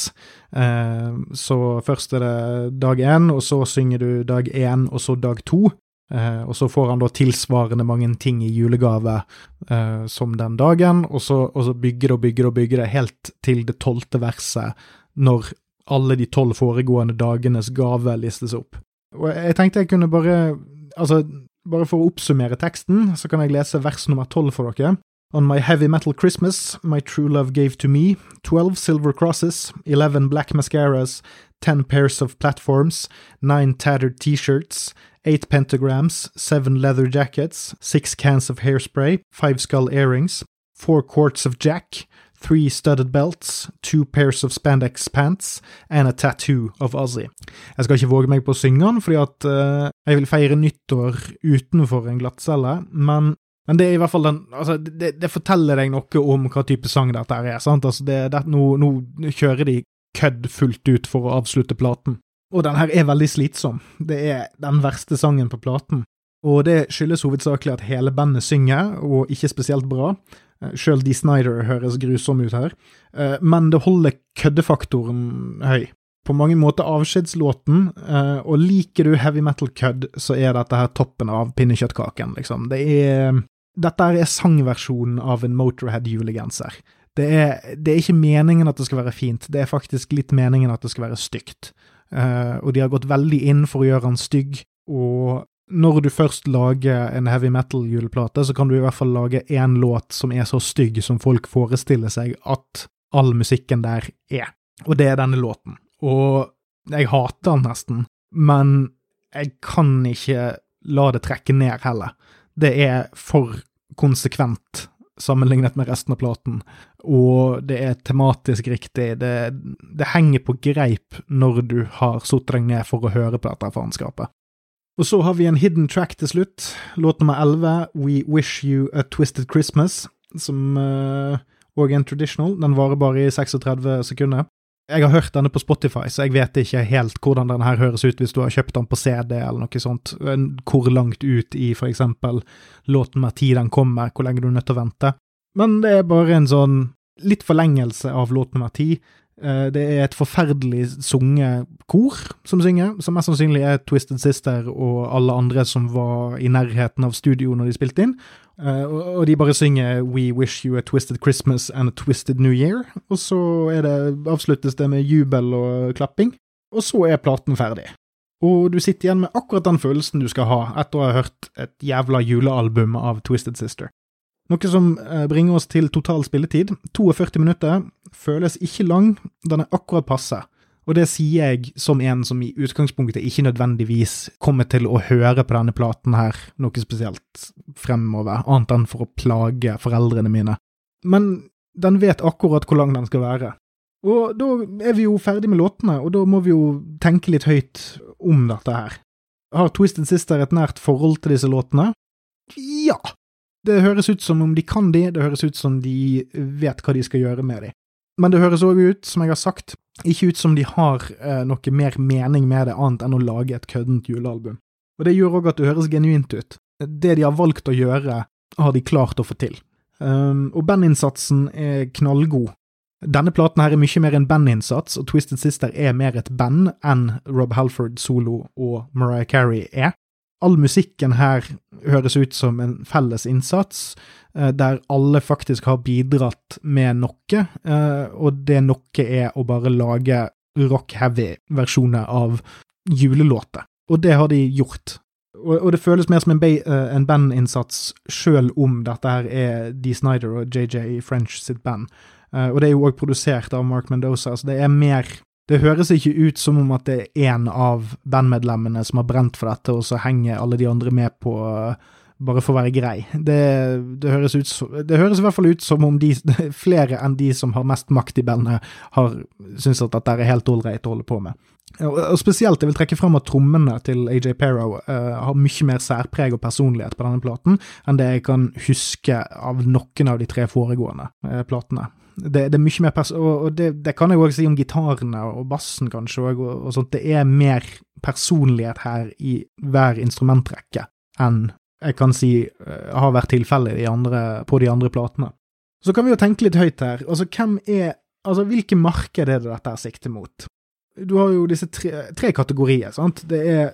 Eh, så først er det dag én, og så synger du dag én, og så dag to. Eh, og så får han da tilsvarende mange ting i julegave eh, som den dagen, og så, og så bygger det og bygger og bygger det helt til det tolvte verset, når alle de tolv foregående dagenes gave listes opp. Og jeg tenkte jeg kunne bare Altså, bare for å oppsummere teksten, så kan jeg lese vers nummer tolv for dere. On my heavy metal Christmas, my true love gave to me twelve silver crosses, eleven black mascaras, ten pairs of platforms, nine tattered t-shirts, eight pentagrams, seven leather jackets, six cans of hairspray, five skull earrings, four quarts of jack, three studded belts, two pairs of spandex pants, and a tattoo of Ozzy. Jeg skal ikke våge meg på å synge den, fordi at uh, jeg vil feire nyttår utenfor en glattcelle, men, men det er i hvert fall den Altså, det, det, forteller deg noe om hva type sang dette er, sant? Altså, det, det, nå, nå kjører de kødd fullt ut for å avslutte platen. Og den her er veldig slitsom. Det er den verste sangen på platen. Og det skyldes hovedsakelig at hele bandet synger, og ikke spesielt bra. Sjøl Dee Snyder høres grusom ut her, eh, men det holder køddefaktoren høy. På mange måter avskjedslåten, eh, og liker du heavy metal-kødd, så er dette her toppen av pinnekjøttkaken, liksom. Det er Dette er sangversjonen av en Motorhead-julegenser. Det er, det er ikke meningen at det skal være fint, det er faktisk litt meningen at det skal være stygt. Uh, og de har gått veldig inn for å gjøre han stygg, og når du først lager en heavy metal-juleplate, så kan du i hvert fall lage én låt som er så stygg som folk forestiller seg at all musikken der er. Og det er denne låten. Og jeg hater den nesten, men jeg kan ikke la det trekke ned heller. Det er for konsekvent sammenlignet med resten av platen, og det er tematisk riktig. Det, det henger på greip når du har satt deg ned for å høre på dette faenskapet. Og så har vi en hidden track til slutt, låt nummer 11, We Wish You A Twisted Christmas, som òg uh, er en traditional. Den varer bare i 36 sekunder. Jeg har hørt denne på Spotify, så jeg vet ikke helt hvordan denne her høres ut hvis du har kjøpt den på CD eller noe sånt, hvor langt ut i for eksempel låten med ti den kommer, hvor lenge du er nødt til å vente. Men det er bare en sånn litt forlengelse av låt nummer ti. Eh, det er et forferdelig sunget kor som synger, som mest sannsynlig er Twisted Sister og alle andre som var i nærheten av studio når de spilte inn. Eh, og de bare synger We wish you a twisted Christmas and a twisted New Year. Og så det, avsluttes det med jubel og klapping. Og så er platen ferdig. Og du sitter igjen med akkurat den følelsen du skal ha etter å ha hørt et jævla julealbum av Twisted Sister. Noe som eh, bringer oss til total spilletid. 42 minutter. Føles ikke lang, den er akkurat passe. Og det sier jeg som en som i utgangspunktet ikke nødvendigvis kommer til å høre på denne platen her noe spesielt fremover, annet enn for å plage foreldrene mine. Men den vet akkurat hvor lang den skal være. Og da er vi jo ferdig med låtene, og da må vi jo tenke litt høyt om dette her. Har Twisted Sister et nært forhold til disse låtene? Ja, det høres ut som om de kan de, det høres ut som de vet hva de skal gjøre med de. Men det høres òg ut, som jeg har sagt, ikke ut som de har eh, noe mer mening med det annet enn å lage et køddent julealbum. Og det gjør òg at det høres genuint ut. Det de har valgt å gjøre, har de klart å få til. Um, og bandinnsatsen er knallgod. Denne platen her er mye mer en bandinnsats, og Twisted Sister er mer et band enn Rob Halford solo og Mariah Carey er all musikken her høres ut som en felles innsats, eh, der alle faktisk har bidratt med noe, eh, og det noe er å bare lage rock-heavy versjoner av julelåter. Og det har de gjort. Og, det føles mer som en, eh, en bandinnsats, sjøl om dette her er Dee Snyder og JJ French sitt band. Og det er jo òg produsert av Mark Mendoza, så det er mer Det høres ikke ut som om at det er én av bandmedlemmene som har brent for dette, og så henger alle de andre med på eh, bare for å være grei. Det, det, høres ut det høres i hvert fall ut som om de, flere enn de som har mest makt i bandet, har syns at dette er helt ålreit å holde på med. Og spesielt, jeg vil trekke fram at trommene til AJ Pero uh, har mye mer særpreg og personlighet på denne platen enn det jeg kan huske av noen av de tre foregående uh, platene. Det, det er mye mer pers og, og det, det kan jeg òg si om gitarene og bassen, kanskje, og, og, sånt. Det er mer personlighet her i hver instrumentrekke enn jeg kan si eh, har vært tilfellet på de andre platene. Så kan vi jo tenke litt høyt her. Altså, hvem er Altså, hvilke marked er det dette er sikter mot? Du har jo disse tre, tre kategorier, sant. Det er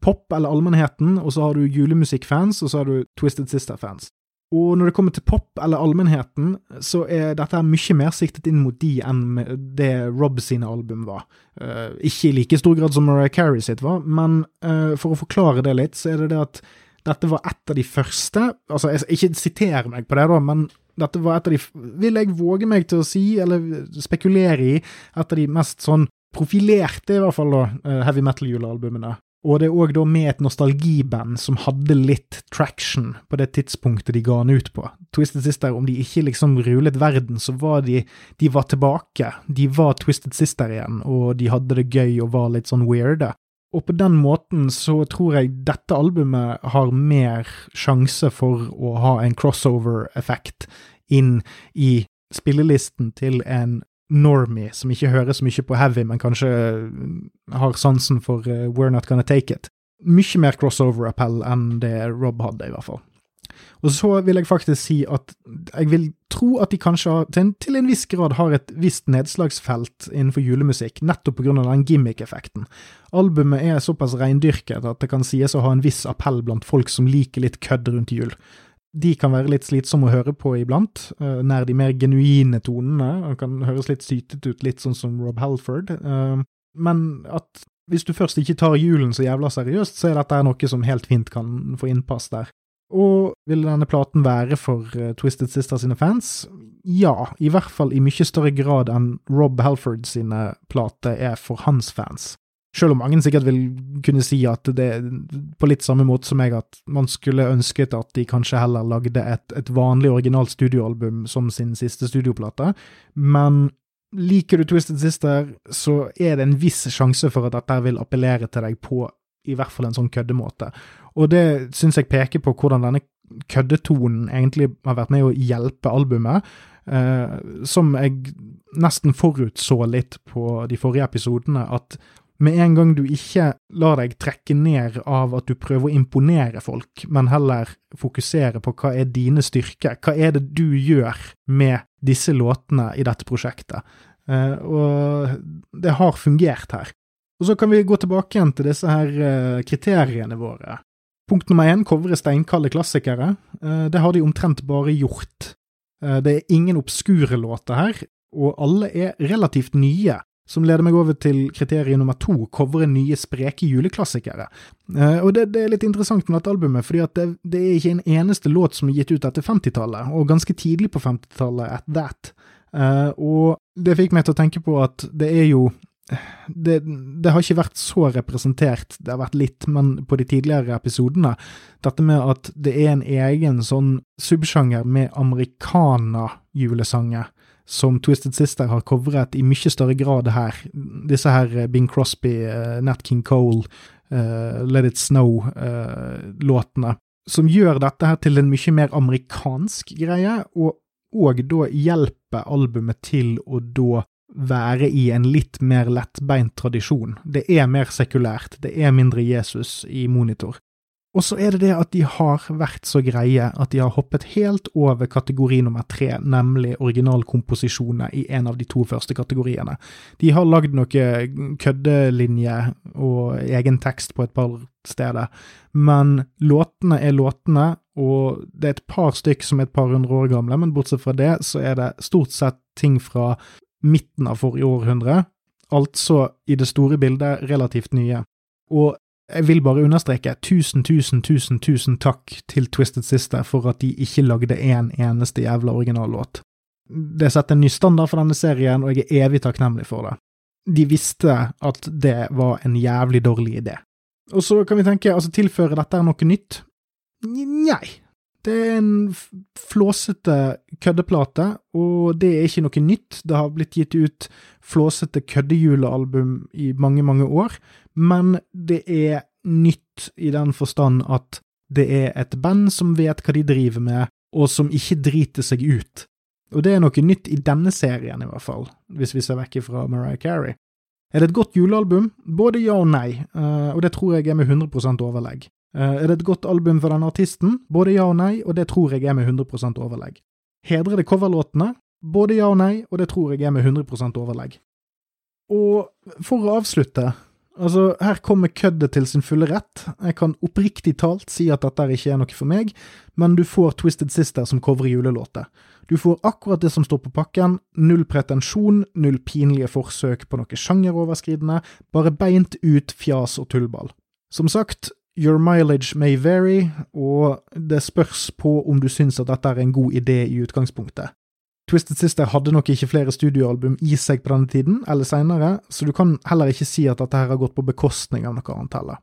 pop eller allmennheten, og så har du julemusikkfans, og så har du Twisted Sister-fans. Og når det kommer til pop eller allmennheten, så er dette mye mer siktet inn mot de enn det Rob sine album var. Uh, ikke i like stor grad som Mariah Carey sitt var, men uh, for å forklare det litt, så er det det at dette var et av de første Altså, jeg, ikke siter meg på det, da, men dette var et av de Vil jeg våge meg til å si, eller spekulere i, et av de mest sånn profilerte, i hvert fall, da, eh, heavy metal-julealbumene. Og det er òg da med et nostalgiband som hadde litt traction på det tidspunktet de ga den ut på. Twisted Sister, om de ikke liksom rulet verden, så var de De var tilbake. De var Twisted Sister igjen, og de hadde det gøy og var litt sånn weirde. Og på den måten så tror jeg dette albumet har mer sjanse for å ha en crossover-effekt inn i spillelisten til en normie som ikke hører så mye på heavy, men kanskje har sansen for uh, We're Not Gonna Take It. Mye mer crossover-appell enn det Rob hadde, i hvert fall. Og så vil jeg faktisk si at jeg vil tro at de kanskje har, til, en, til en viss grad har et visst nedslagsfelt innenfor julemusikk, nettopp av den gimmick-effekten. Albumet er såpass reindyrket at det kan sies å ha en viss appell blant folk som liker litt kødd rundt jul. De kan være litt slitsomme å høre på iblant, eh, nær de mer genuine tonene, Han kan høres litt sytete ut, litt sånn som Rob Halford, eh, men at hvis du først ikke tar julen så jævla seriøst, så er dette noe som helt fint kan få innpass der. Og vil denne platen være for eh, Twisted Sister sine fans? Ja, i hvert fall i mye større grad enn Rob Halford sine plater er for hans fans. Selv om mange sikkert vil kunne si at det på litt samme måte som meg, at man skulle ønsket at de kanskje heller lagde et, et vanlig originalt studioalbum som sin siste studioplate, men liker du Twisted Sister, så er det en viss sjanse for at dette vil appellere til deg på i hvert fall en sånn køddemåte. Og det syns jeg peker på hvordan denne køddetonen egentlig har vært med å hjelpe albumet, eh, som jeg nesten forutså litt på de forrige episodene, at med en gang du ikke lar deg trekke ned av at du prøver å imponere folk, men heller fokusere på hva er dine styrker, hva er det du gjør med disse låtene i dette prosjektet. Eh, og det har fungert her. Og så kan vi gå tilbake igjen til disse her eh, kriteriene våre. Punkt nummer én, covre steinkalde klassikere. Eh, det har de omtrent bare gjort. Det er ingen obskure låter her, og alle er relativt nye. Som leder meg over til kriterium nummer to, covre nye, spreke juleklassikere. Eh, og det, det er litt interessant med dette albumet, fordi det, det er ikke en eneste låt som er gitt ut etter 50-tallet, og ganske tidlig på 50-tallet at that. Eh, og det fikk meg til å tenke på at det er jo det, det, har ikke vært så representert, det har vært litt, men på de tidligere episodene, dette med at det er en egen sånn subsjanger med americana-julesanger som Twisted Sister har covret i mye større grad her. Disse her eh, Bing Crosby, uh, Nat King Cole, uh, Let It Snow-låtene, som gjør dette her til en mye mer amerikansk greie, og, og da hjelper albumet til å da være i en litt mer lettbeint tradisjon. Det er mer sekulært, det er mindre Jesus i monitor. Og så er det det at de har vært så greie at de har hoppet helt over kategori nummer tre, nemlig originalkomposisjoner i en av de to første kategoriene. De har lagd noe køddelinje og egen tekst på et par steder, men låtene er låtene, og det er et par stykk som er et par hundre år gamle, men bortsett fra det så er det stort sett ting fra midten av forrige århundre, altså i det store bildet relativt nye. Og jeg vil bare understreke tusen, tusen, tusen, tusen takk til Twisted Sister for at de ikke lagde en eneste jævla originallåt. Det setter en ny standard for denne serien, og jeg er evig takknemlig for det. De visste at det var en jævlig dårlig idé. Og så kan vi tenke, altså, tilfører dette noe nytt? Nei. Det er en flåsete køddeplate, og det er ikke noe nytt. Det har blitt gitt ut flåsete køddejulealbum i mange, mange år, men det er nytt i den forstand at det er et band som vet hva de driver med, og som ikke driter seg ut. Og det er noe nytt i denne serien, i hvert fall, hvis vi ser vekk fra Mariah Carey. Er det et godt julealbum? Både ja og nei, eh, og det tror jeg er med 100% overlegg. Eh, er det et godt album for denne artisten? Både ja og nei, og det tror jeg er med 100% overlegg. Hedrer det coverlåtene? Både ja og nei, og det tror jeg er med 100% overlegg. Og for å avslutte, altså, her kommer køddet til sin fulle rett. Jeg kan oppriktig talt si at dette ikke er noe for meg, men du får Twisted Sister som covrer julelåter. Du får akkurat det som står på pakken, null pretensjon, null pinlige forsøk på noe sjangeroverskridende, bare beint ut fjas og tullball. Som sagt, your mileage may vary, og det spørs på om du syns at dette er en god idé i utgangspunktet. Twisted Sister hadde nok ikke flere studioalbum i seg på denne tiden, eller seinere, så du kan heller ikke si at dette her har gått på bekostning av noe annet heller.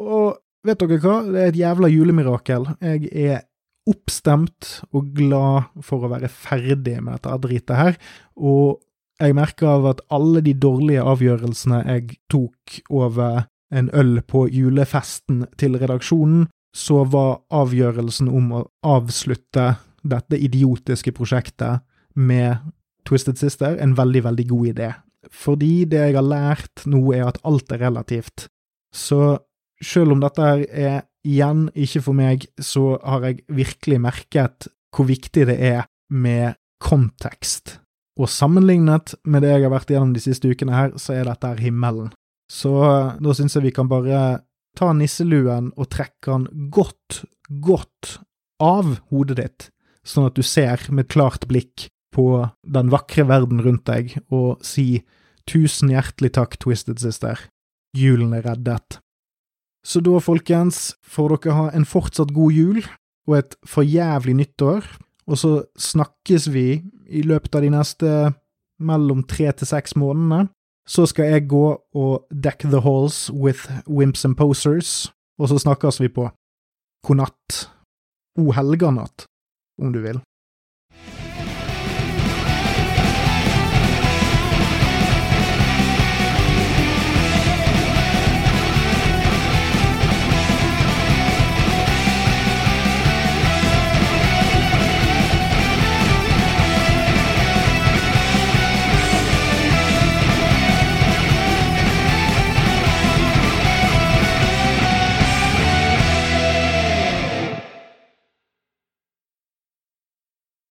Og vet dere hva, det er et jævla julemirakel. Jeg er oppstemt og glad for å være ferdig med dette dritet her, og jeg merker av at alle de dårlige avgjørelsene jeg tok over en øl på julefesten til redaksjonen, så var avgjørelsen om å avslutte dette idiotiske prosjektet med Twisted Sister en veldig, veldig god idé. Fordi det jeg har lært nå, er at alt er relativt. Så selv om dette her er igjen ikke for meg, så har jeg virkelig merket hvor viktig det er med kontekst. Og sammenlignet med det jeg har vært gjennom de siste ukene her, så er dette her himmelen. Så da syns jeg vi kan bare ta nisseluen og trekke den godt, godt av hodet ditt, sånn at du ser med klart blikk på den vakre verden rundt deg, og si tusen hjertelig takk, Twisted Sister. Julen er reddet. Så da, folkens, får dere ha en fortsatt god jul og et forjævlig nyttår, og så snakkes vi i løpet av de neste mellom tre til seks månedene. Så skal jeg gå og deck the halls with wimps and posers, og så snakkes vi på. God natt. O helganatt, om du vil.